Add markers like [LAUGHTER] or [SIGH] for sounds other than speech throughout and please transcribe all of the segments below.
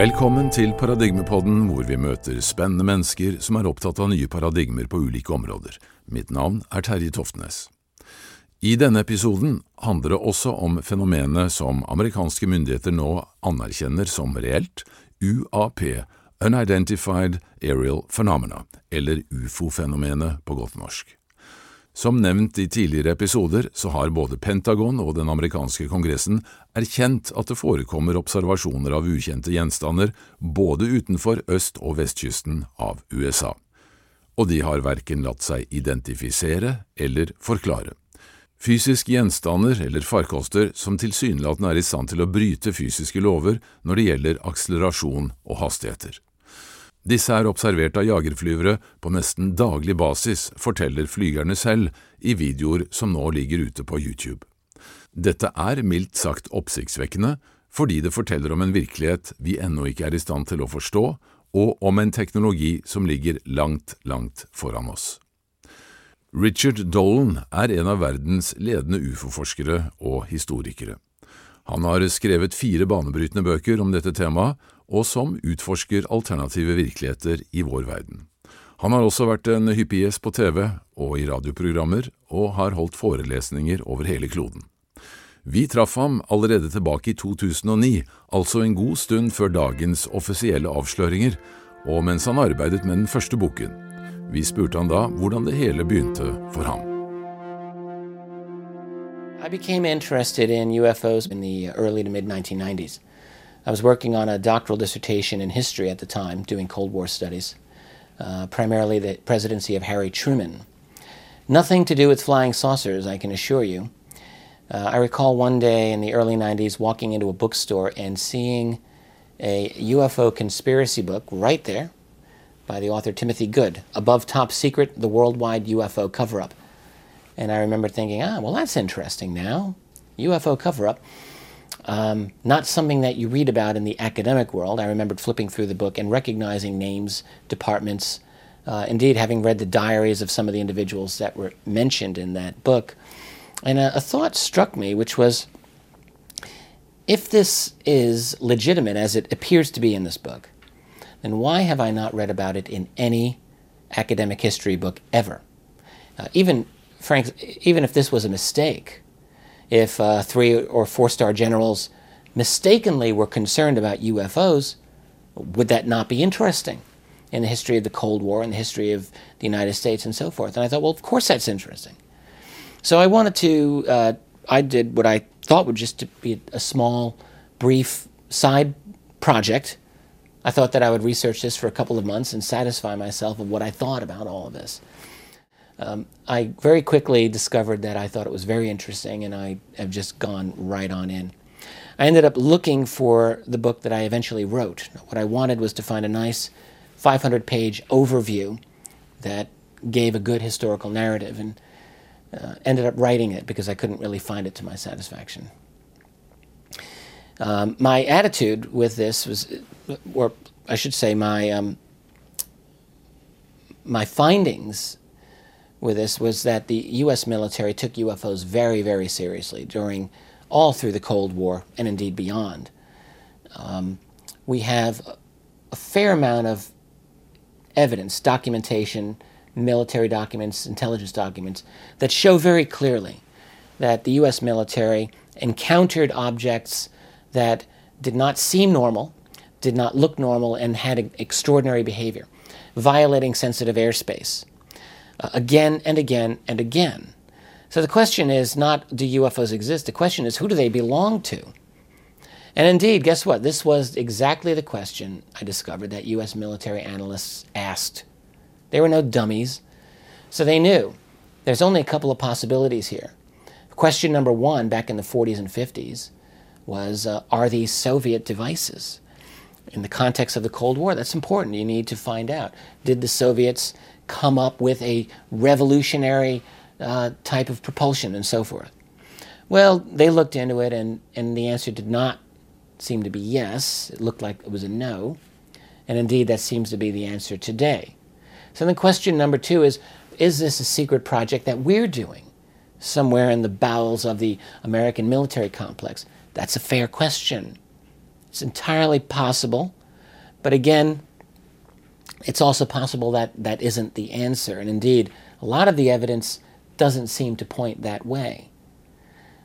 Velkommen til Paradigmepodden, hvor vi møter spennende mennesker som er opptatt av nye paradigmer på ulike områder. Mitt navn er Terje Toftnes. I denne episoden handler det også om fenomenet som amerikanske myndigheter nå anerkjenner som reelt, UAP, Unidentified Aerial Phenomena, eller ufo-fenomenet på godt norsk. Som nevnt i tidligere episoder, så har både Pentagon og den amerikanske kongressen erkjent at det forekommer observasjoner av ukjente gjenstander både utenfor øst- og vestkysten av USA. Og de har verken latt seg identifisere eller forklare. Fysiske gjenstander eller farkoster som tilsynelatende er i stand til å bryte fysiske lover når det gjelder akselerasjon og hastigheter. Disse er observert av jagerflyvere på nesten daglig basis, forteller flygerne selv i videoer som nå ligger ute på YouTube. Dette er mildt sagt oppsiktsvekkende, fordi det forteller om en virkelighet vi ennå ikke er i stand til å forstå, og om en teknologi som ligger langt, langt foran oss. Richard Dolan er en av verdens ledende ufo-forskere og historikere. Han har skrevet fire banebrytende bøker om dette temaet, og som utforsker alternative virkeligheter i vår verden. Han har også vært en hyppig gjest på TV og i radioprogrammer, og har holdt forelesninger over hele kloden. Vi traff ham allerede tilbake i 2009, altså en god stund før dagens offisielle avsløringer, og mens han arbeidet med den første boken. Vi spurte han da hvordan det hele begynte for ham. I became interested in UFOs in the early to mid 1990s. I was working on a doctoral dissertation in history at the time, doing Cold War studies, uh, primarily the presidency of Harry Truman. Nothing to do with flying saucers, I can assure you. Uh, I recall one day in the early 90s walking into a bookstore and seeing a UFO conspiracy book right there by the author Timothy Good, Above Top Secret The Worldwide UFO Cover Up. And I remember thinking, ah, well, that's interesting now. UFO cover up. Um, not something that you read about in the academic world. I remembered flipping through the book and recognizing names, departments, uh, indeed, having read the diaries of some of the individuals that were mentioned in that book. And a, a thought struck me, which was if this is legitimate, as it appears to be in this book, then why have I not read about it in any academic history book ever? Uh, even Frank, even if this was a mistake, if uh, three or four star generals mistakenly were concerned about UFOs, would that not be interesting in the history of the Cold War and the history of the United States and so forth? And I thought, well, of course that's interesting. So I wanted to, uh, I did what I thought would just be a small, brief side project. I thought that I would research this for a couple of months and satisfy myself of what I thought about all of this um, I very quickly discovered that I thought it was very interesting, and I have just gone right on in. I ended up looking for the book that I eventually wrote. What I wanted was to find a nice 500 page overview that gave a good historical narrative, and uh, ended up writing it because I couldn't really find it to my satisfaction. Um, my attitude with this was, or I should say, my um, my findings with this was that the U.S. military took UFOs very, very seriously during all through the Cold War and indeed beyond. Um, we have a fair amount of evidence, documentation, military documents, intelligence documents that show very clearly that the U.S. military encountered objects that did not seem normal, did not look normal, and had extraordinary behavior, violating sensitive airspace again and again and again. So the question is not do UFOs exist? The question is who do they belong to? And indeed, guess what? This was exactly the question I discovered that U.S. military analysts asked. They were no dummies, so they knew there's only a couple of possibilities here. Question number one, back in the 40s and 50s, was uh, Are these Soviet devices? In the context of the Cold War, that's important. You need to find out. Did the Soviets come up with a revolutionary uh, type of propulsion and so forth? Well, they looked into it, and, and the answer did not seem to be yes. It looked like it was a no. And indeed, that seems to be the answer today. So then, question number two is Is this a secret project that we're doing somewhere in the bowels of the American military complex? That's a fair question. It's entirely possible But again, it's also possible that that isn't the answer. And indeed, a lot of the evidence doesn't seem to point that way.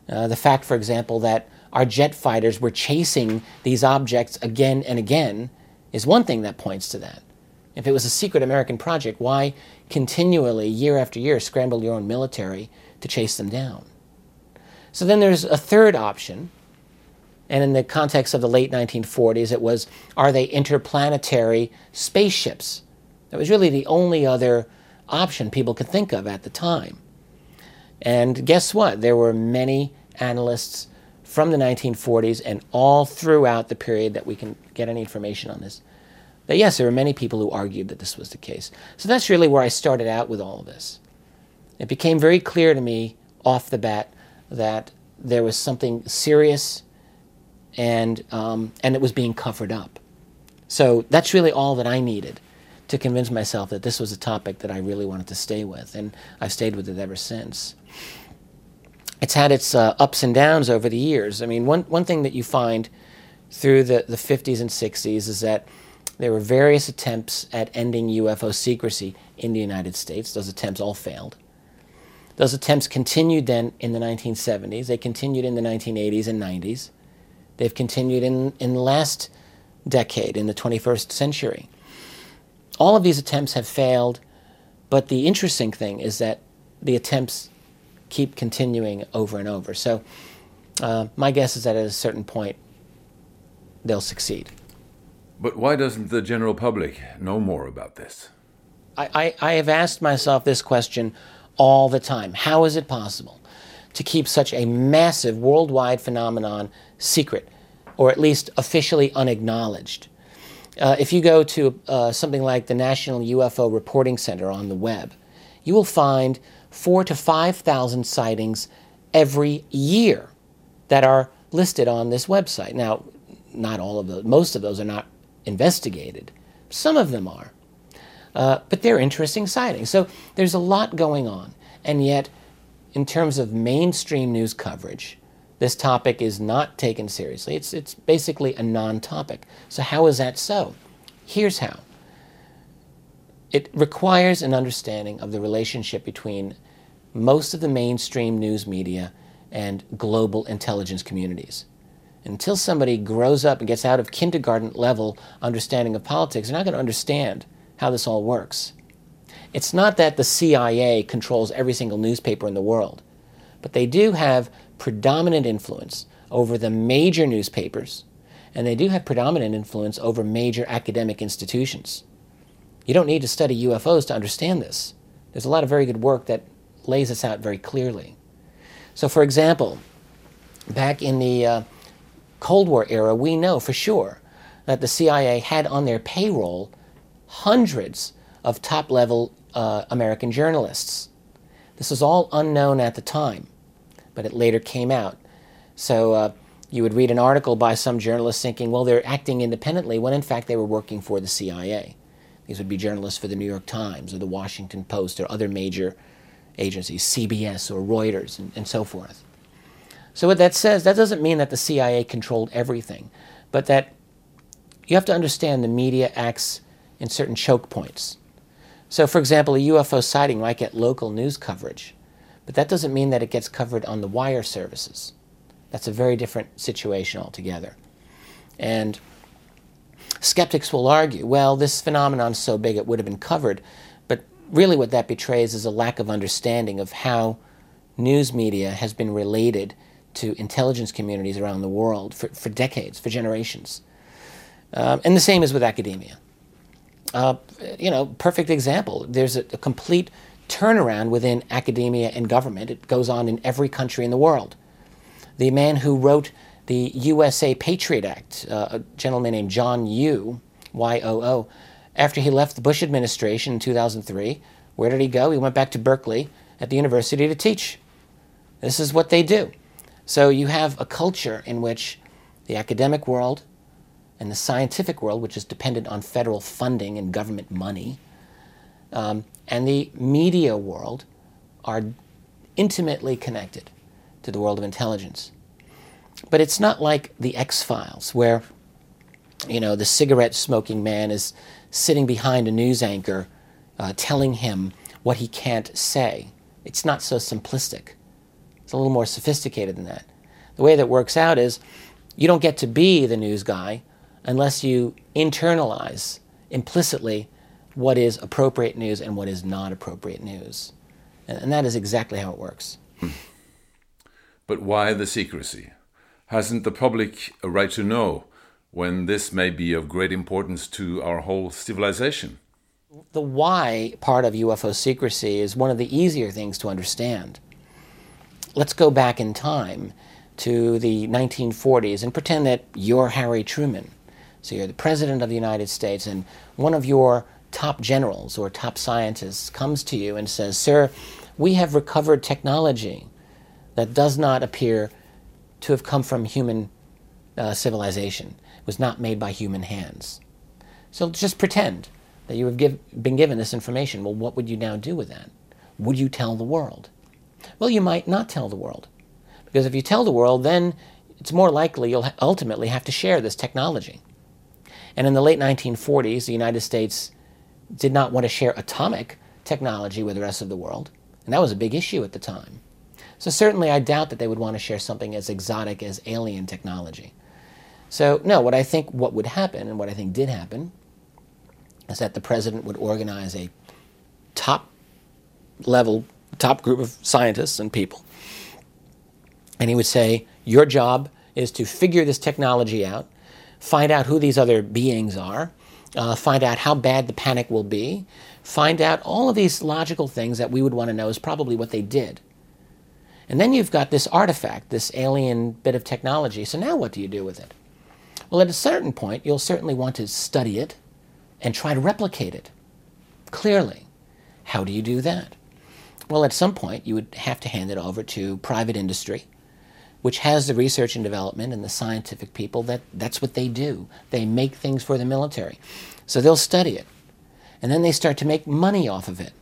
Uh, the fact, for example, that our jet fighters were chasing these objects again and again is one thing that points to that. If it was a secret American project, why continually, year after year, scramble your own military to chase them down? So then there's a third option, and in the context of the late 1940s, it was are they interplanetary spaceships? That was really the only other option people could think of at the time. And guess what? There were many analysts from the 1940s and all throughout the period that we can get any information on this. That yes, there were many people who argued that this was the case. So that's really where I started out with all of this. It became very clear to me off the bat that there was something serious and, um, and it was being covered up. So that's really all that I needed to convince myself that this was a topic that I really wanted to stay with, and I've stayed with it ever since. It's had its uh, ups and downs over the years. I mean, one, one thing that you find through the, the 50s and 60s is that there were various attempts at ending UFO secrecy in the United States. Those attempts all failed. Those attempts continued then in the 1970s. They continued in the 1980s and 90s. They've continued in, in the last decade, in the 21st century. All of these attempts have failed, but the interesting thing is that the attempts keep continuing over and over. So uh, my guess is that at a certain point, they'll succeed. But why doesn't the general public know more about this? I, I, I have asked myself this question all the time. How is it possible to keep such a massive worldwide phenomenon secret, or at least officially unacknowledged? Uh, if you go to uh, something like the National UFO Reporting Center on the web, you will find four to 5,000 sightings every year that are listed on this website. Now, not all of those, most of those are not investigated. Some of them are. Uh, but they're interesting sightings. So there's a lot going on. And yet, in terms of mainstream news coverage, this topic is not taken seriously. It's, it's basically a non topic. So, how is that so? Here's how it requires an understanding of the relationship between most of the mainstream news media and global intelligence communities. Until somebody grows up and gets out of kindergarten level understanding of politics, they're not going to understand how this all works. It's not that the CIA controls every single newspaper in the world, but they do have predominant influence over the major newspapers, and they do have predominant influence over major academic institutions. You don't need to study UFOs to understand this. There's a lot of very good work that lays this out very clearly. So, for example, back in the uh, Cold War era, we know for sure that the CIA had on their payroll hundreds of top level uh, American journalists. This was all unknown at the time, but it later came out. So uh, you would read an article by some journalist thinking, well, they're acting independently, when in fact they were working for the CIA. These would be journalists for the New York Times or the Washington Post or other major agencies, CBS or Reuters, and, and so forth. So, what that says, that doesn't mean that the CIA controlled everything, but that you have to understand the media acts in certain choke points. So, for example, a UFO sighting might get local news coverage, but that doesn't mean that it gets covered on the wire services. That's a very different situation altogether. And skeptics will argue, well, this phenomenon is so big it would have been covered, but really what that betrays is a lack of understanding of how news media has been related to intelligence communities around the world for, for decades, for generations. Um, and the same is with academia. You know, perfect example. There's a, a, complete turnaround within academia and government. It goes on in every country in the world. The man who wrote the USA Patriot Act, uh, a gentleman named John Yoo, Y O O, after he left the Bush administration in 2003, where did he go? He went back to Berkeley at the university to teach. This is what they do. So you have a culture in which the academic world and the scientific world, which is dependent on federal funding and government money, um, and the media world are intimately connected to the world of intelligence. But it's not like the X Files, where you know, the cigarette smoking man is sitting behind a news anchor uh, telling him what he can't say. It's not so simplistic. It's a little more sophisticated than that. The way that works out is you don't get to be the news guy unless you internalize implicitly what is appropriate news and what is not appropriate news. And, and that is exactly how it works. Hmm. But why the secrecy? Hasn't the public a right to know when this may be of great importance to our whole civilization? The why part of UFO secrecy is one of the easier things to understand. Let's go back in time to the 1940s and pretend that you're Harry Truman. So you're the President of the United States, and one of your top generals or top scientists comes to you and says, Sir, we have recovered technology that does not appear to have come from human uh, civilization. It was not made by human hands. So just pretend that you have give, been given this information. Well, what would you now do with that? Would you tell the world? Well, you might not tell the world. Because if you tell the world, then it's more likely you'll ultimately have to share this technology. And in the late 1940s, the United States did not want to share atomic technology with the rest of the world. And that was a big issue at the time. So certainly I doubt that they would want to share something as exotic as alien technology. So no, what I think what would happen and what I think did happen is that the president would organize a top level, top group of scientists and people and he would say, Your job is to figure this technology out, find out who these other beings are, uh, find out how bad the panic will be, find out all of these logical things that we would want to know is probably what they did. And then you've got this artifact, this alien bit of technology. So now what do you do with it? Well, at a certain point, you'll certainly want to study it and try to replicate it clearly. How do you do that? Well, at some point, you would have to hand it over to private industry which has the research and development and the scientific people that that's what they do. They make things for the military. So they'll study it. And then they start to make money off of it.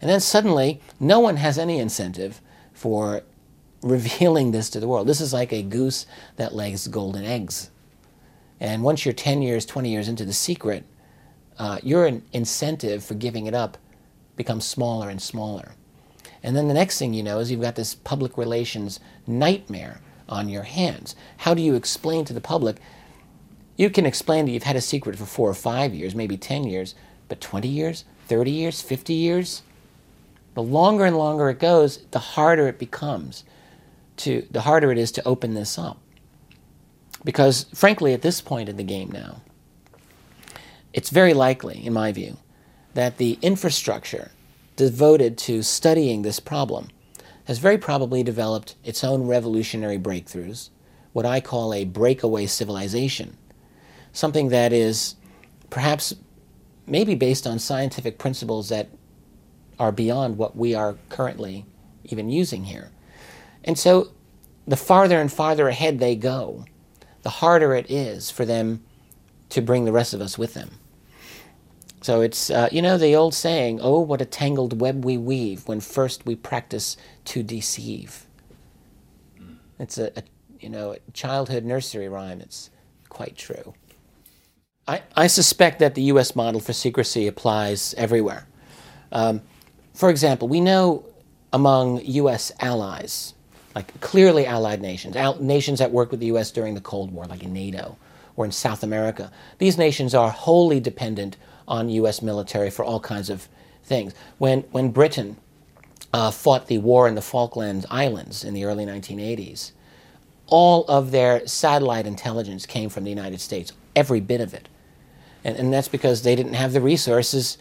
And then suddenly, no one has any incentive for revealing this to the world. This is like a goose that lays golden eggs. And once you're 10 years, 20 years into the secret, uh, your incentive for giving it up becomes smaller and smaller. And then the next thing you know is you've got this public relations nightmare on your hands. How do you explain to the public? You can explain that you've had a secret for four or five years, maybe 10 years, but 20 years, 30 years, 50 years? The longer and longer it goes, the harder it becomes to, the harder it is to open this up. Because frankly, at this point in the game now, it's very likely, in my view, that the infrastructure devoted to studying this problem has very probably developed its own revolutionary breakthroughs, what I call a breakaway civilization, something that is perhaps maybe based on scientific principles that are beyond what we are currently even using here. And so the farther and farther ahead they go, the harder it is for them to bring the rest of us with them. So it's, uh, you know, the old saying, oh, what a tangled web we weave when first we practice to deceive. It's a, a you know, a childhood nursery rhyme. It's quite true. I, I suspect that the U.S. model for secrecy applies everywhere. Um, for example, we know among U.S. allies, like clearly allied nations, al- nations that worked with the U.S. during the Cold War, like in NATO or in South America, these nations are wholly dependent on U.S. military for all kinds of things. When, when Britain uh, fought the war in the Falkland Islands in the early 1980s, all of their satellite intelligence came from the United States, every bit of it. And, and that's because they didn't have the resources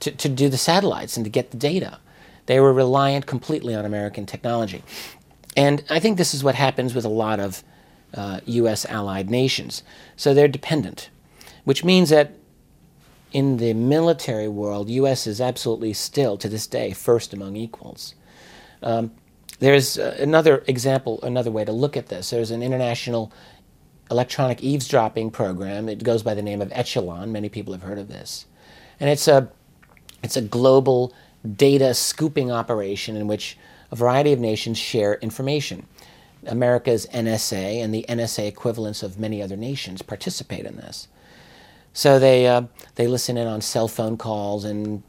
to, to do the satellites and to get the data. They were reliant completely on American technology. And I think this is what happens with a lot of uh, U.S. allied nations. So they're dependent, which means that in the military world, U.S. is absolutely still, to this day, first among equals. Um, there's uh, another example, another way to look at this. There's an international electronic eavesdropping program. It goes by the name of Echelon. Many people have heard of this. And it's a, it's a global data scooping operation in which a variety of nations share information. America's NSA and the NSA equivalents of many other nations participate in this. So they, uh, they listen in on cell phone calls and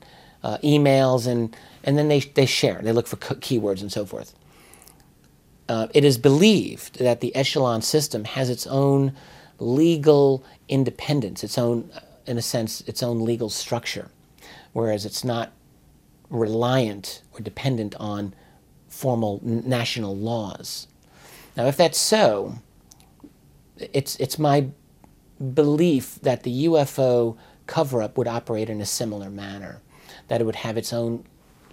uh, emails, and, and then they, they share. They look for keywords and so forth. Uh, it is believed that the echelon system has its own legal independence, its own, in a sense, its own legal structure, whereas it's not reliant or dependent on formal national laws. Now, if that's so, it's, it's my belief that the UFO cover up would operate in a similar manner, that it would have its own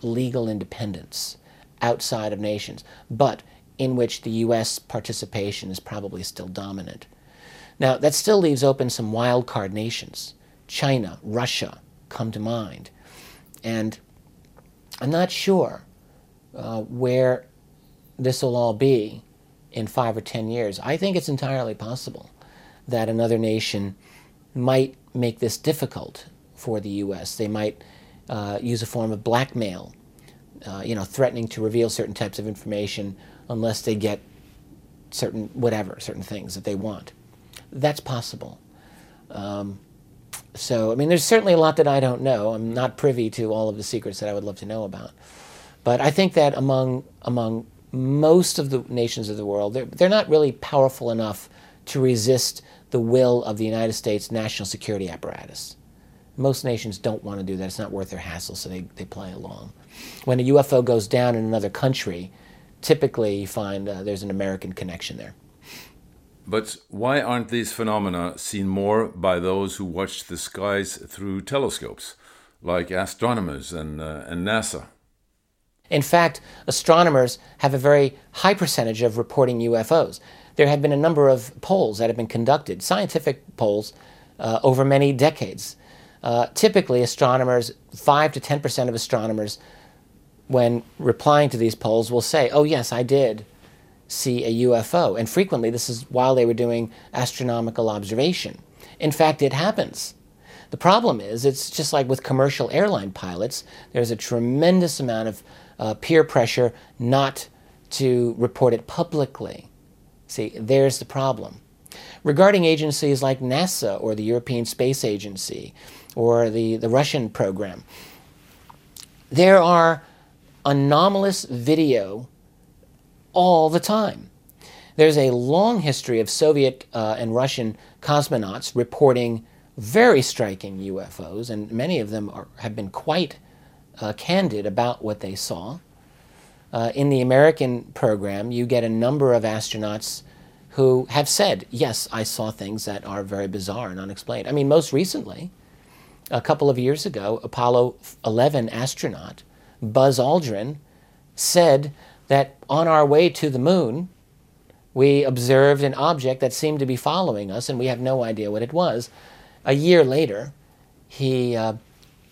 legal independence outside of nations, but in which the U.S. participation is probably still dominant. Now, that still leaves open some wild card nations. China, Russia come to mind. And I'm not sure uh, where this will all be in five or ten years. I think it's entirely possible that another nation might make this difficult for the U.S. They might uh, use a form of blackmail, uh, you know, threatening to reveal certain types of information unless they get certain whatever, certain things that they want. That's possible. Um, so, I mean, there's certainly a lot that I don't know. I'm not privy to all of the secrets that I would love to know about. But I think that among among most of the nations of the world, they're, they're not really powerful enough to resist the will of the United States national security apparatus. Most nations don't want to do that. It's not worth their hassle, so they, they play along. When a UFO goes down in another country, typically you find uh, there's an American connection there. But why aren't these phenomena seen more by those who watch the skies through telescopes, like astronomers and, uh, and NASA? In fact, astronomers have a very high percentage of reporting UFOs. There have been a number of polls that have been conducted, scientific polls, uh, over many decades. Uh, typically, astronomers, 5 to 10% of astronomers, when replying to these polls, will say, Oh, yes, I did see a UFO. And frequently, this is while they were doing astronomical observation. In fact, it happens. The problem is, it's just like with commercial airline pilots, there's a tremendous amount of uh, peer pressure not to report it publicly. See, there's the problem. Regarding agencies like NASA or the European Space Agency or the, the Russian program, there are anomalous video all the time. There's a long history of Soviet uh, and Russian cosmonauts reporting very striking UFOs, and many of them are, have been quite uh, candid about what they saw. Uh, in the American program, you get a number of astronauts who have said, Yes, I saw things that are very bizarre and unexplained. I mean, most recently, a couple of years ago, Apollo 11 astronaut Buzz Aldrin said that on our way to the moon, we observed an object that seemed to be following us, and we have no idea what it was. A year later, he uh,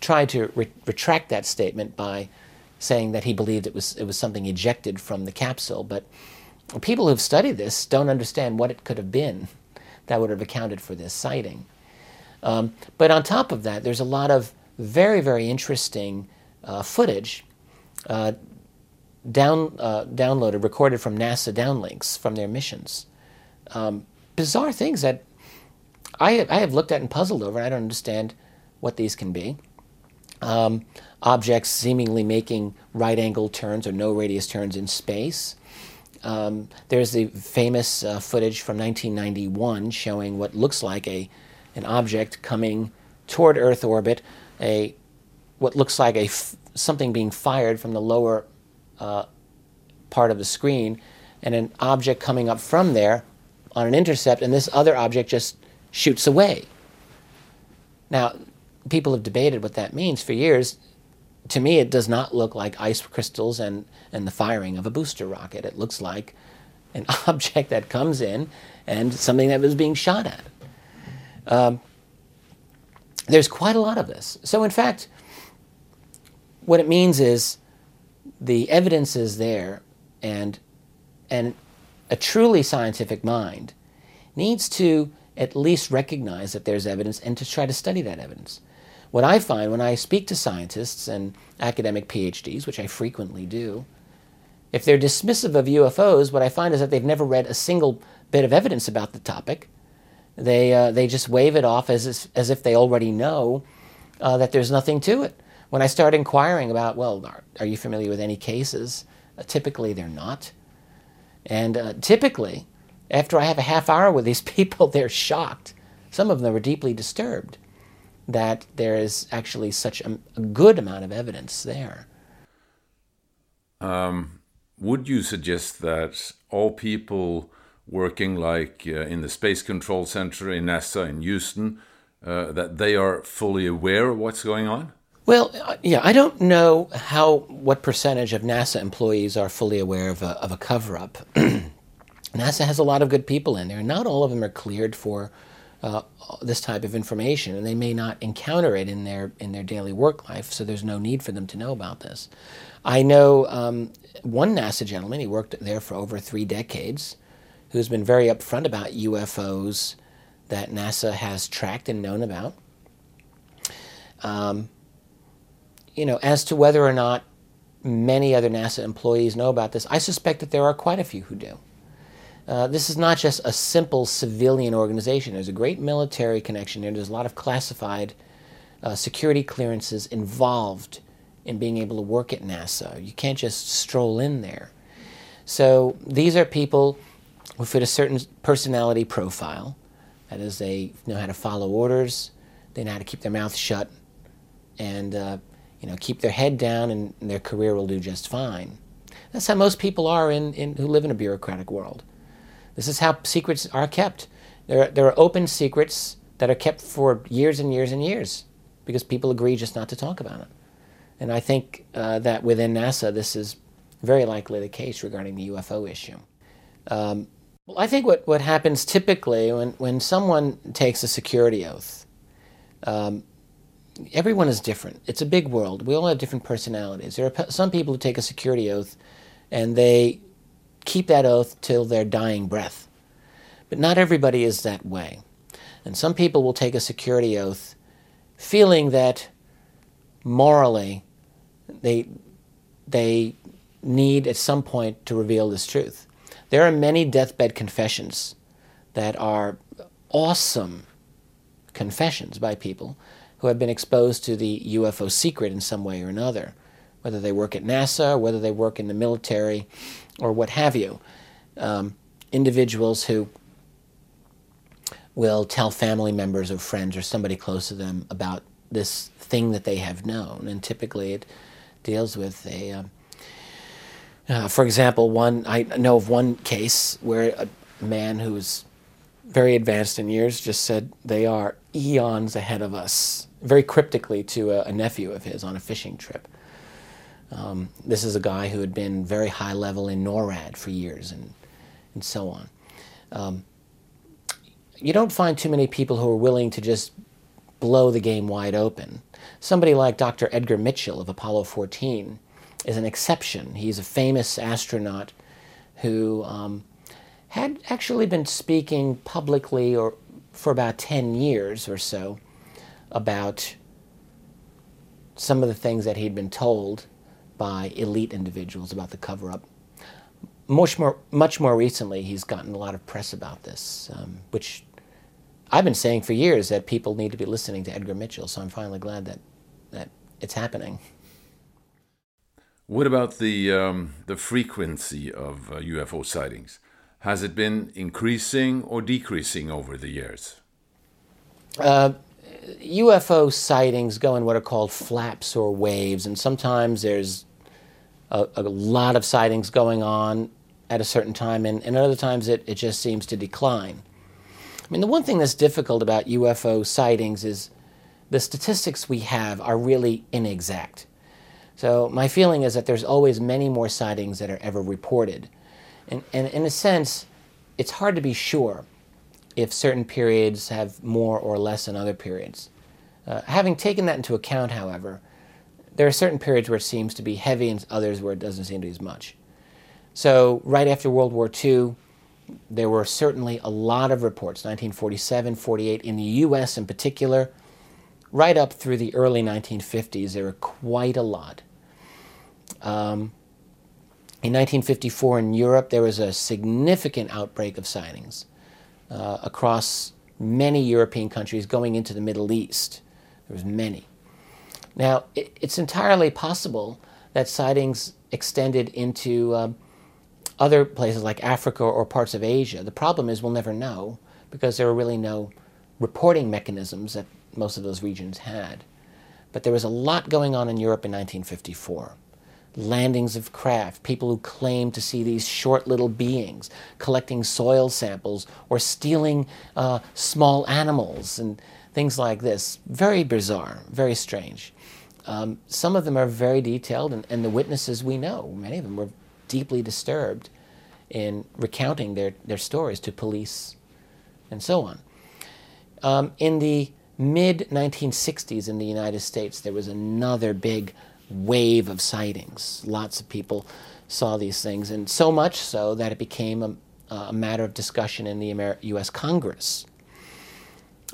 tried to re- retract that statement by saying that he believed it was, it was something ejected from the capsule. But people who've studied this don't understand what it could have been that would have accounted for this sighting. Um, but on top of that, there's a lot of very, very interesting uh, footage uh, down, uh, downloaded, recorded from NASA downlinks from their missions. Um, bizarre things that I, I have looked at and puzzled over, and I don't understand what these can be um, objects seemingly making right angle turns or no radius turns in space. Um, there's the famous uh, footage from 1991 showing what looks like a, an object coming toward Earth orbit, a, what looks like a f- something being fired from the lower uh, part of the screen, and an object coming up from there on an intercept, and this other object just shoots away. Now, people have debated what that means for years. To me, it does not look like ice crystals and, and the firing of a booster rocket. It looks like an [LAUGHS] object that comes in and something that was being shot at. Um, there's quite a lot of this. So, in fact, what it means is the evidence is there, and, and a truly scientific mind needs to at least recognize that there's evidence and to try to study that evidence. What I find when I speak to scientists and academic PhDs, which I frequently do, if they're dismissive of UFOs, what I find is that they've never read a single bit of evidence about the topic, they, uh, they just wave it off as, if, as if they already know uh, that there's nothing to it. When I start inquiring about, well, are, are you familiar with any cases? Uh, typically, they're not. And uh, typically, after I have a half hour with these [LAUGHS] people, they're shocked. Some of them are deeply disturbed that there is actually such a, a good amount of evidence there. Um, would you suggest that all people working like uh, in the Space Control Center in NASA in Houston, uh, that they are fully aware of what's going on? Well, uh, yeah, I don't know how what percentage of NASA employees are fully aware of a, of a cover-up. [CLEARS THROAT] NASA has a lot of good people in there. Not all of them are cleared for uh, this type of information, and they may not encounter it in their in their daily work life. So there's no need for them to know about this. I know um, one NASA gentleman. He worked there for over three decades, who's been very upfront about UFOs that NASA has tracked and known about. Um, you know, as to whether or not many other NASA employees know about this, I suspect that there are quite a few who do. Uh, this is not just a simple civilian organization. There's a great military connection there. There's a lot of classified uh, security clearances involved in being able to work at NASA. You can't just stroll in there. So these are people who fit a certain personality profile. That is, they know how to follow orders, they know how to keep their mouth shut, and uh, you know keep their head down, and, and their career will do just fine. That's how most people are in, in who live in a bureaucratic world. This is how secrets are kept. There are, there are open secrets that are kept for years and years and years because people agree just not to talk about it. And I think uh, that within NASA, this is very likely the case regarding the UFO issue. Um, well, I think what, what happens typically when, when someone takes a security oath, um, everyone is different. It's a big world. We all have different personalities. There are some people who take a security oath and they keep that oath till their dying breath. But not everybody is that way. And some people will take a security oath feeling that morally they, they need at some point to reveal this truth. There are many deathbed confessions that are awesome confessions by people who have been exposed to the UFO secret in some way or another, whether they work at NASA, whether they work in the military, or what have you. Um, individuals who will tell family members or friends or somebody close to them about this thing that they have known, and typically it deals with a. Um, uh, for example, one I know of one case where a man who was very advanced in years just said they are eons ahead of us, very cryptically to a, a nephew of his on a fishing trip. Um, this is a guy who had been very high level in NORAD for years and, and so on. Um, you don't find too many people who are willing to just blow the game wide open. Somebody like Dr. Edgar Mitchell of Apollo 14 is an exception. He's a famous astronaut who um, had actually been speaking publicly or for about 10 years or so about some of the things that he'd been told by elite individuals about the cover up. Much more, much more recently, he's gotten a lot of press about this, um, which I've been saying for years that people need to be listening to Edgar Mitchell, so I'm finally glad that, that it's happening. What about the, um, the frequency of uh, UFO sightings? Has it been increasing or decreasing over the years? Uh, UFO sightings go in what are called flaps or waves, and sometimes there's a, a lot of sightings going on at a certain time, and, and other times it, it just seems to decline. I mean, the one thing that's difficult about UFO sightings is the statistics we have are really inexact. So my feeling is that there's always many more sightings that are ever reported. And, and in a sense, it's hard to be sure if certain periods have more or less than other periods. Uh, having taken that into account, however, there are certain periods where it seems to be heavy and others where it doesn't seem to be as much. So, right after World War II, there were certainly a lot of reports, 1947, 48, in the US in particular. Right up through the early 1950s, there were quite a lot. Um, in 1954 in Europe, there was a significant outbreak of sightings uh, across many European countries going into the Middle East. There was many. Now, it, it's entirely possible that sightings extended into um, other places like Africa or parts of Asia. The problem is we'll never know because there are really no reporting mechanisms that most of those regions had. But there was a lot going on in Europe in 1954 landings of craft, people who claimed to see these short little beings, collecting soil samples or stealing uh, small animals and things like this. Very bizarre, very strange. Um, some of them are very detailed, and, and the witnesses we know, many of them were deeply disturbed in recounting their, their stories to police and so on. Um, in the mid 1960s in the United States, there was another big wave of sightings. Lots of people saw these things, and so much so that it became a, a matter of discussion in the U.S. Congress.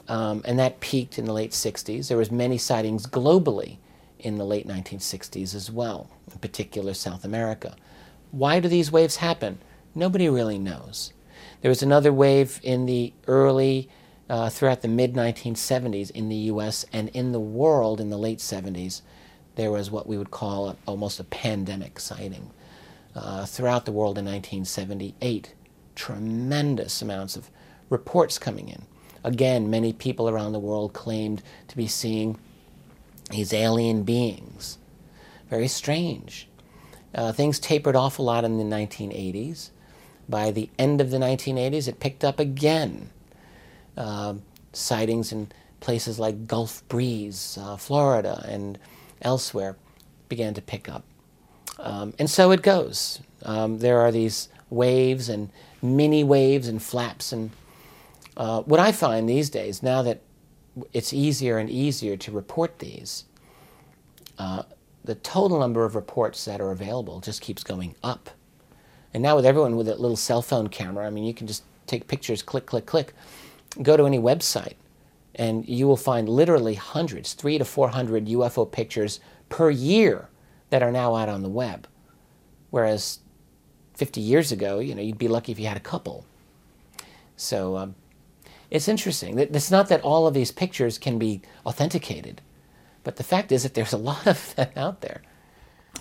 Um, and that peaked in the late 60s. There was many sightings globally in the late 1960s as well, in particular South America. Why do these waves happen? Nobody really knows. There was another wave in the early, uh, throughout the mid 1970s in the US and in the world in the late 70s there was what we would call a, almost a pandemic sighting. Uh, throughout the world in 1978, tremendous amounts of reports coming in. Again, many people around the world claimed to be seeing these alien beings. Very strange. Uh, things tapered off a lot in the 1980s. By the end of the 1980s, it picked up again. Uh, sightings in places like Gulf Breeze, uh, Florida, and elsewhere began to pick up. Um, and so it goes. Um, there are these waves and mini waves and flaps. And uh, what I find these days, now that it's easier and easier to report these, uh, the total number of reports that are available just keeps going up. And now with everyone with a little cell phone camera, I mean, you can just take pictures, click, click, click, go to any website, and you will find literally hundreds, three to 400 UFO pictures per year that are now out on the web. Whereas 50 years ago, you know, you'd be lucky if you had a couple. So um, it's interesting. That it's not that all of these pictures can be authenticated, but the fact is that there's a lot of them out there.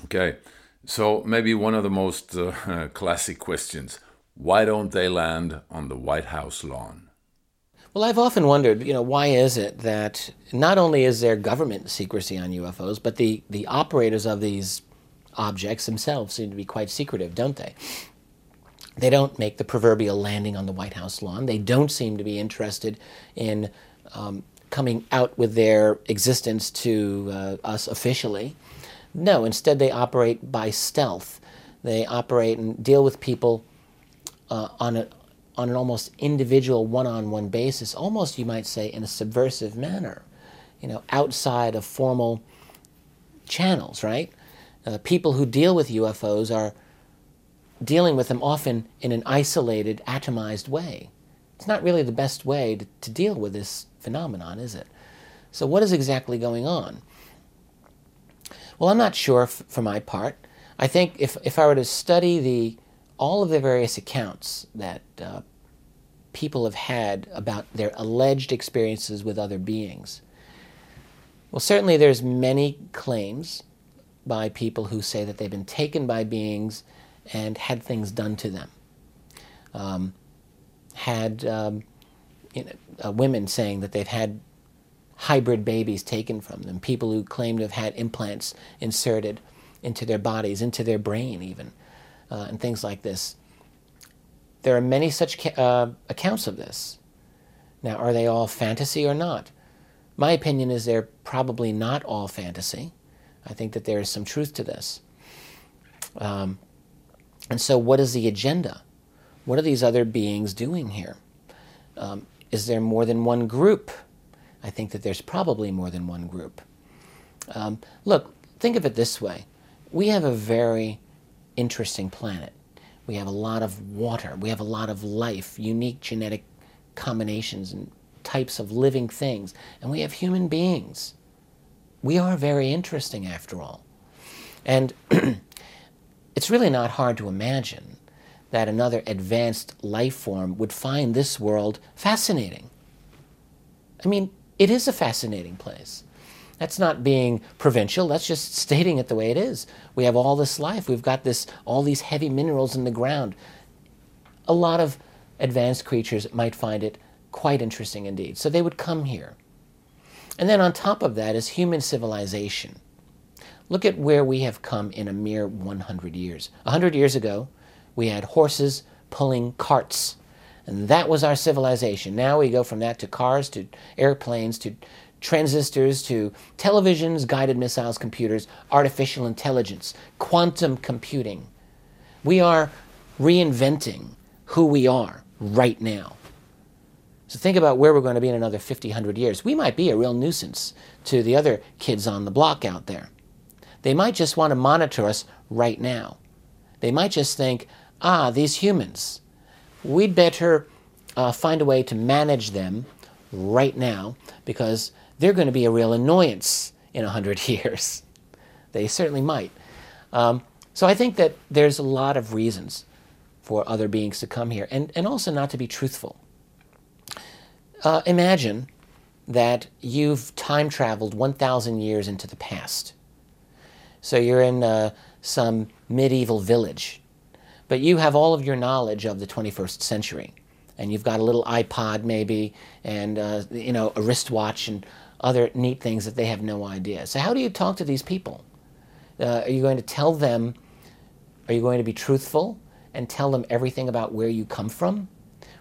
Okay. So maybe one of the most uh, [LAUGHS] classic questions why don't they land on the White House lawn? Well, I've often wondered, you know, why is it that not only is there government secrecy on UFOs, but the, the operators of these objects themselves seem to be quite secretive, don't they? They don't make the proverbial landing on the White House lawn. They don't seem to be interested in um, coming out with their existence to uh, us officially. No, instead, they operate by stealth. They operate and deal with people uh, on, a, on an almost individual one-on-one basis, almost you might say in a subversive manner, you know, outside of formal channels, right? Uh, people who deal with UFOs are dealing with them often in an isolated, atomized way. It's not really the best way to, to deal with this phenomenon, is it? So, what is exactly going on? Well, I'm not sure f- for my part. I think if, if I were to study the all of the various accounts that uh, people have had about their alleged experiences with other beings. Well, certainly there's many claims by people who say that they've been taken by beings and had things done to them. Um, had um, you know, uh, women saying that they've had hybrid babies taken from them, people who claim to have had implants inserted into their bodies, into their brain, even uh, and things like this. There are many such uh, accounts of this. Now, are they all fantasy or not? My opinion is they're probably not all fantasy. I think that there is some truth to this. Um, and so, what is the agenda? What are these other beings doing here? Um, is there more than one group? I think that there's probably more than one group. Um, look, think of it this way we have a very interesting planet. We have a lot of water. We have a lot of life, unique genetic combinations and types of living things. And we have human beings. We are very interesting after all. And [CLEARS THROAT] it's really not hard to imagine that another advanced life form would find this world fascinating. I mean, it is a fascinating place. That's not being provincial, that's just [LAUGHS] stating it the way it is. We have all this life, we've got this all these heavy minerals in the ground. A lot of advanced creatures might find it quite interesting indeed. So they would come here. And then on top of that is human civilization. Look at where we have come in a mere 100 years. 100 years ago, we had horses pulling carts. And that was our civilization. Now we go from that to cars, to airplanes, to transistors, to televisions, guided missiles, computers, artificial intelligence, quantum computing. We are reinventing who we are right now. So think about where we're going to be in another 50, 100 years. We might be a real nuisance to the other kids on the block out there. They might just want to monitor us right now. They might just think, ah, these humans, we'd better uh, find a way to manage them right now because they're going to be a real annoyance in 100 [LAUGHS] years. they certainly might. Um, so I think that there's a lot of reasons for other beings to come here and, and also not to be truthful. Uh, imagine that you've time traveled 1,000 years into the past. So you're in uh, some medieval village, but you have all of your knowledge of the 21st century. And you've got a little iPod, maybe, and uh, you know a wristwatch and other neat things that they have no idea. So how do you talk to these people? Uh, are you going to tell them? Are you going to be truthful and tell them everything about where you come from?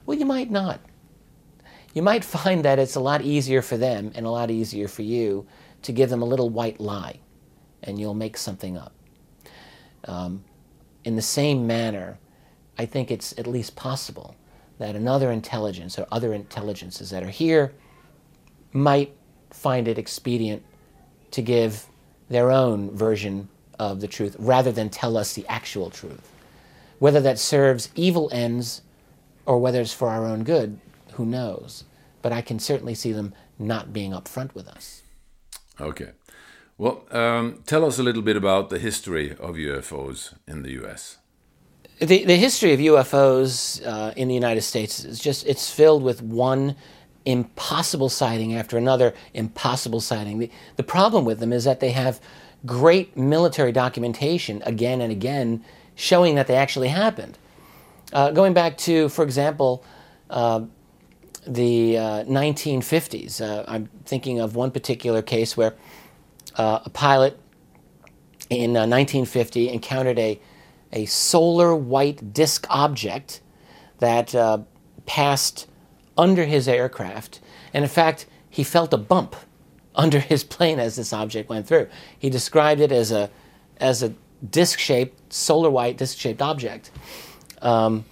Well, you might not. You might [LAUGHS] find that it's a lot easier for them and a lot easier for you to give them a little white lie and you'll make something up. Um, in the same manner, I think it's at least possible that another intelligence or other intelligences that are here might find it expedient to give their own version of the truth rather than tell us the actual truth. Whether that serves evil ends or whether it's for our own good, who knows? But I can certainly see them not being upfront with us. Okay. Well, um, tell us a little bit about the history of UFOs in the U.S. The, the history of UFOs uh, in the United States is just, it's filled with one impossible sighting after another impossible sighting. The, the problem with them is that they have great military documentation again and again showing that they actually happened. Uh, going back to, for example, uh, the 1950s, uh, uh, I'm thinking of one particular case where uh, a pilot in 1950 uh, encountered a, a solar white disk object that uh, passed under his aircraft. And in fact, he felt a bump [LAUGHS] under his plane as this object went through. He described it as a, as a disc shaped, solar white disc shaped object. Um,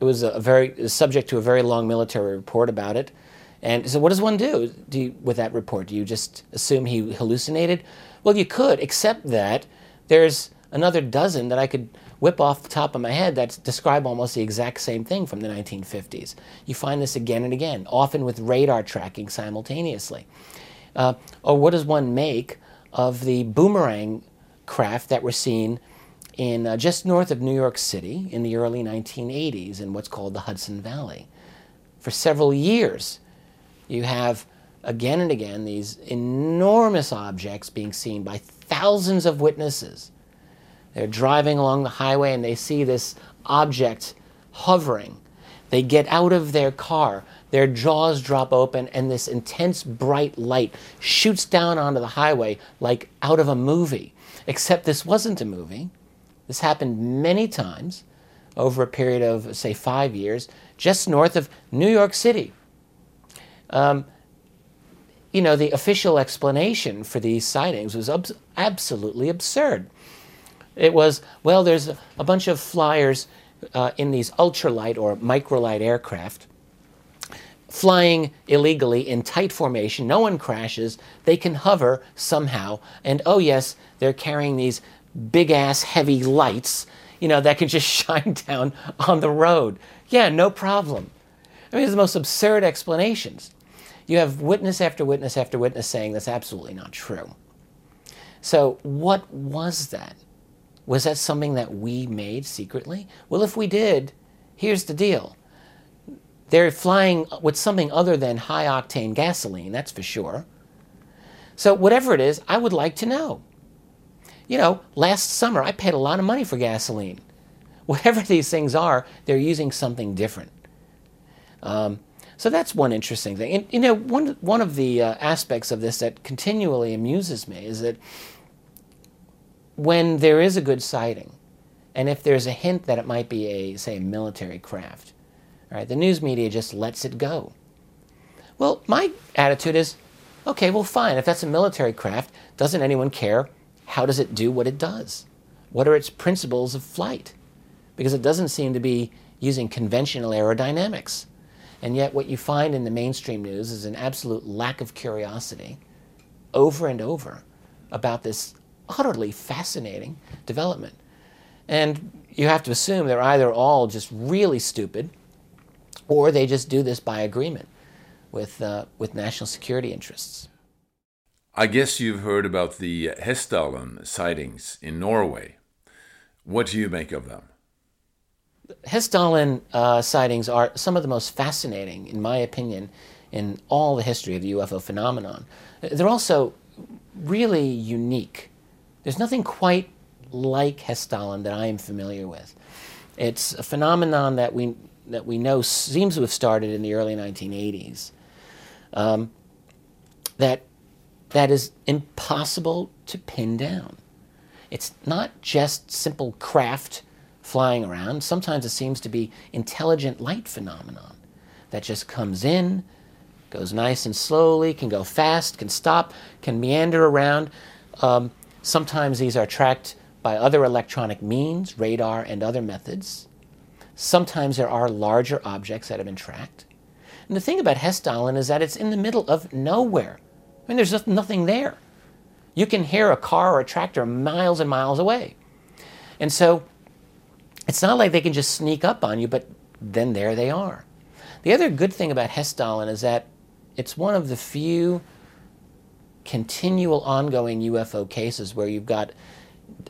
it was a very subject to a very long military report about it. And so, what does one do, do you, with that report? Do you just assume he hallucinated? Well, you could, except that there's another dozen that I could whip off the top of my head that describe almost the exact same thing from the 1950s. You find this again and again, often with radar tracking simultaneously. Uh, or what does one make of the boomerang craft that were seen in uh, just north of New York City in the early 1980s in what's called the Hudson Valley? For several years, you have again and again these enormous objects being seen by thousands of witnesses. They're driving along the highway and they see this object hovering. They get out of their car, their jaws drop open, and this intense bright light shoots down onto the highway like out of a movie. Except this wasn't a movie. This happened many times over a period of, say, five years, just north of New York City. Um, you know, the official explanation for these sightings was ab- absolutely absurd. It was, well, there's a, bunch of flyers uh, in these ultralight or microlight aircraft flying illegally in tight formation. No one crashes. They can hover somehow. And oh, yes, they're carrying these big ass heavy lights, you know, that can [LAUGHS] just shine down on the road. Yeah, no problem. I mean, it's the most absurd explanations. You have witness after witness after witness saying that's absolutely not true. So, what was that? Was that something that we made secretly? Well, if we did, here's the deal they're flying with something other than high octane gasoline, that's for sure. So, whatever it is, I would like to know. You know, last summer I paid a lot of money for gasoline. [LAUGHS] Whatever these things are, they're using something different. Um, so that's one interesting thing. And you know, one one of the uh, aspects of this that continually amuses me is that when there is a good sighting, and if there's a hint that it might be a say military craft, right, the news media just lets it go. Well, my attitude is, okay, well, fine. If that's a military craft, doesn't anyone care? How does it do what it does? What are its principles of flight? Because it doesn't seem to be using conventional aerodynamics. And yet, what you find in the mainstream news is an absolute lack of curiosity over and over about this utterly fascinating development. And you have to assume they're either all just really stupid or they just do this by agreement with, uh, with national security interests. I guess you've heard about the Hessdalen sightings in Norway. What do you make of them? Hessdalen uh, sightings are some of the most fascinating, in my opinion, in all the history of the UFO phenomenon. They're also really unique. There's nothing quite like Hessdalen that I am familiar with. It's a phenomenon that we that we know seems to have started in the early 1980s. Um, that that is impossible to pin down. It's not just simple craft flying around. Sometimes it seems to be intelligent light phenomenon that just comes in, goes nice and slowly, can go fast, can stop, can meander around. Um, sometimes these are tracked by other electronic means, radar and other methods. Sometimes there are larger objects that have been tracked. And the thing about Hessdalen is that it's in the middle of nowhere. I mean, there's just nothing there. You can hear a car or a tractor miles and miles away. And so it's not like they can just sneak up on you, but then there they are. The other good thing about Hessdalen is that it's one of the few continual ongoing UFO cases where you've got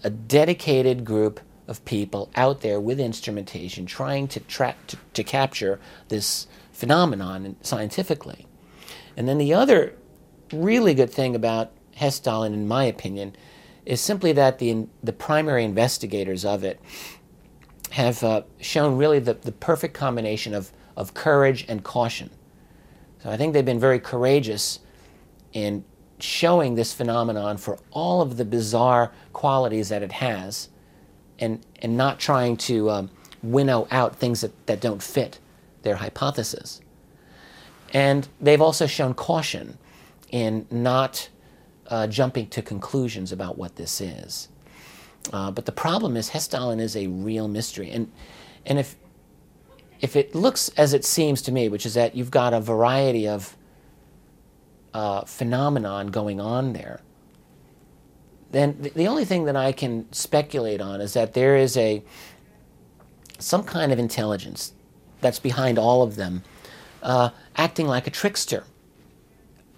a dedicated group of people out there with instrumentation trying to, tra- to, to capture this phenomenon scientifically. And then the other really good thing about Hessdalen, in my opinion, is simply that the, the primary investigators of it have uh, shown really the, the perfect combination of, of courage and caution. So I think they've been very courageous in showing this phenomenon for all of the bizarre qualities that it has and, and not trying to um, winnow out things that, that don't fit their hypothesis. And they've also shown caution in not uh, jumping to conclusions about what this is. Uh, but the problem is Hessdalen is a real mystery. And, and if, if it looks as it seems to me, which is that you've got a variety of uh, phenomenon going on there, then the, the only thing that I can speculate on is that there is a some kind of intelligence that's behind all of them, uh, acting like a trickster.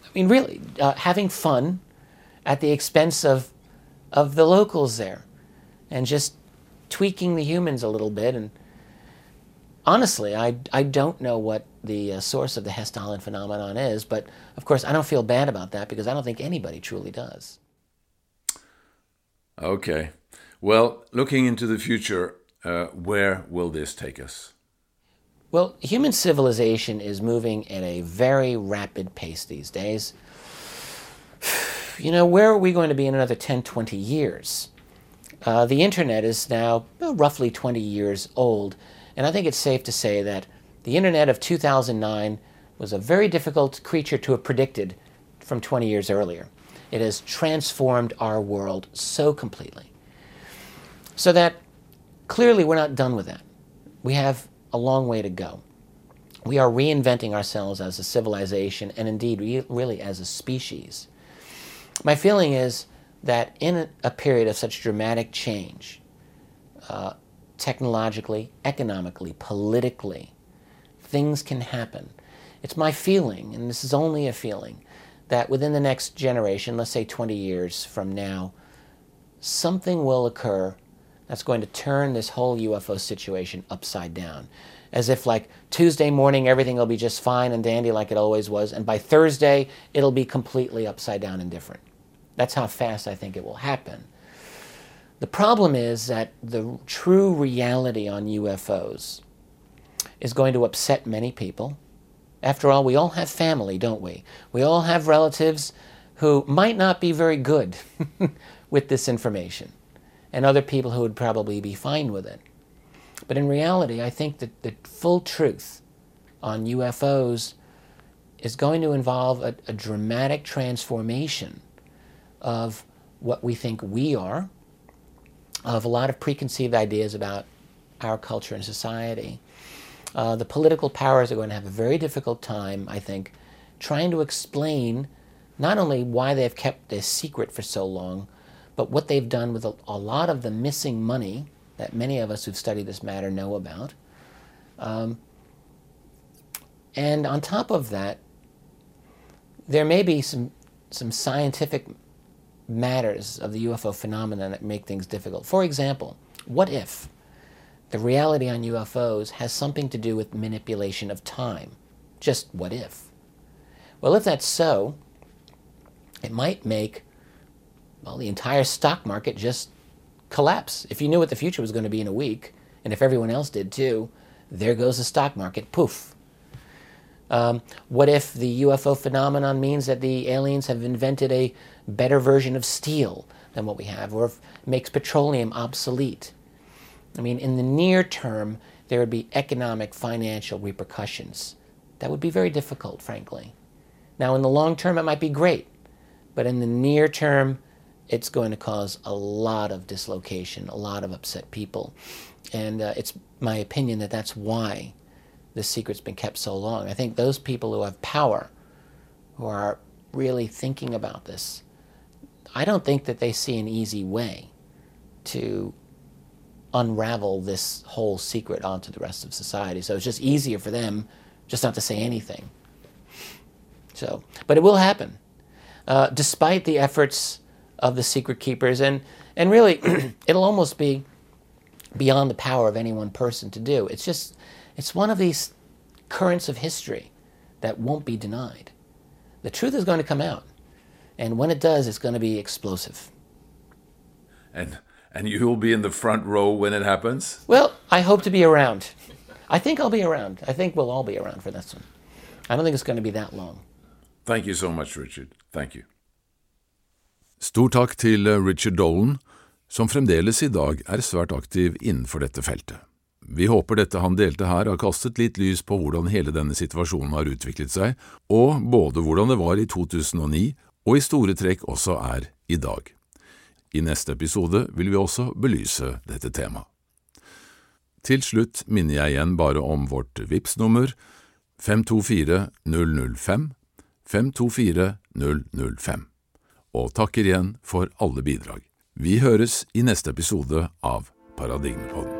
I mean, really, uh, having fun at the expense of of the locals there and just tweaking the humans a little bit. And honestly, I, I don't know what the uh, source of the Hessdalen phenomenon is, but of course, I don't feel bad about that because I don't think anybody truly does. Okay. Well, looking into the future, uh, where will this take us? Well, human civilization is moving at a very rapid pace these days. [SIGHS] You know, where are we going to be in another 10, 20 years? Uh, the internet is now roughly 20 years old, and I think it's safe to say that the internet of 2009 was a very difficult creature to have predicted from 20 years earlier. It has transformed our world so completely. So that clearly we're not done with that. We have a long way to go. We are reinventing ourselves as a civilization and indeed re- really as a species. My feeling is that in a period of such dramatic change, uh, technologically, economically, politically, things can happen. It's my feeling, and this is only a feeling, that within the next generation, let's say 20 years from now, something will occur that's going to turn this whole UFO situation upside down. As if, like, Tuesday morning, everything will be just fine and dandy like it always was, and by Thursday, it'll be completely upside down and different. That's how fast I think it will happen. The problem is that the true reality on UFOs is going to upset many people. After all, we all have family, don't we? We all have relatives who might not be very good [LAUGHS] with this information, and other people who would probably be fine with it. But in reality, I think that the full truth on UFOs is going to involve a, a dramatic transformation of what we think we are, of a lot of preconceived ideas about our culture and society. Uh, the political powers are going to have a very difficult time, I think, trying to explain not only why they've kept this secret for so long, but what they've done with a, a lot of the missing money that many of us who've studied this matter know about. Um, and on top of that, there may be some, some scientific matters of the UFO phenomenon that make things difficult. For example, what if the reality on UFOs has something to do with manipulation of time? Just what if? Well, if that's so, it might make well the entire stock market just collapse. If you knew what the future was going to be in a week, and if everyone else did too, there goes the stock market. Poof. Um, what if the UFO phenomenon means that the aliens have invented a better version of steel than what we have, or makes petroleum obsolete? I mean, in the near term, there would be economic, financial repercussions. That would be very difficult, frankly. Now, in the long term, it might be great, but in the near term, it's going to cause a lot of dislocation, a lot of upset people. And uh, it's my opinion that that's why the secret's been kept so long. I think those people who have power, who are really thinking about this, I don't think that they see an easy way to unravel this whole secret onto the rest of society. So it's just easier for them just not to say anything. So, but it will happen, uh, despite the efforts of the secret keepers, and and really, [CLEARS THROAT] it'll almost be beyond the power of any one person to do. It's just it's one of these currents of history that won't be denied. The truth is going to come out. And when it does, it's going to be explosive. And and you will be in the front row when it happens? Well, I hope to be around. I think I'll be around. I think we'll all be around for this one. I don't think it's going to be that long. Thank you so much, Richard. Thank you. Stor takk til Richard Dolan, som fremdeles i dag er svært aktiv innenfor dette feltet. Vi håper dette han delte her har kastet litt lys på hvordan hele denne situasjonen har utviklet seg, og både hvordan det var i 2009 og i store trekk også er i dag. I neste episode vil vi også belyse dette temaet. Til slutt minner jeg igjen bare om vårt VIPS-nummer 524 005 524 005, og takker igjen for alle bidrag. Vi høres i neste episode av Paradigmepodden.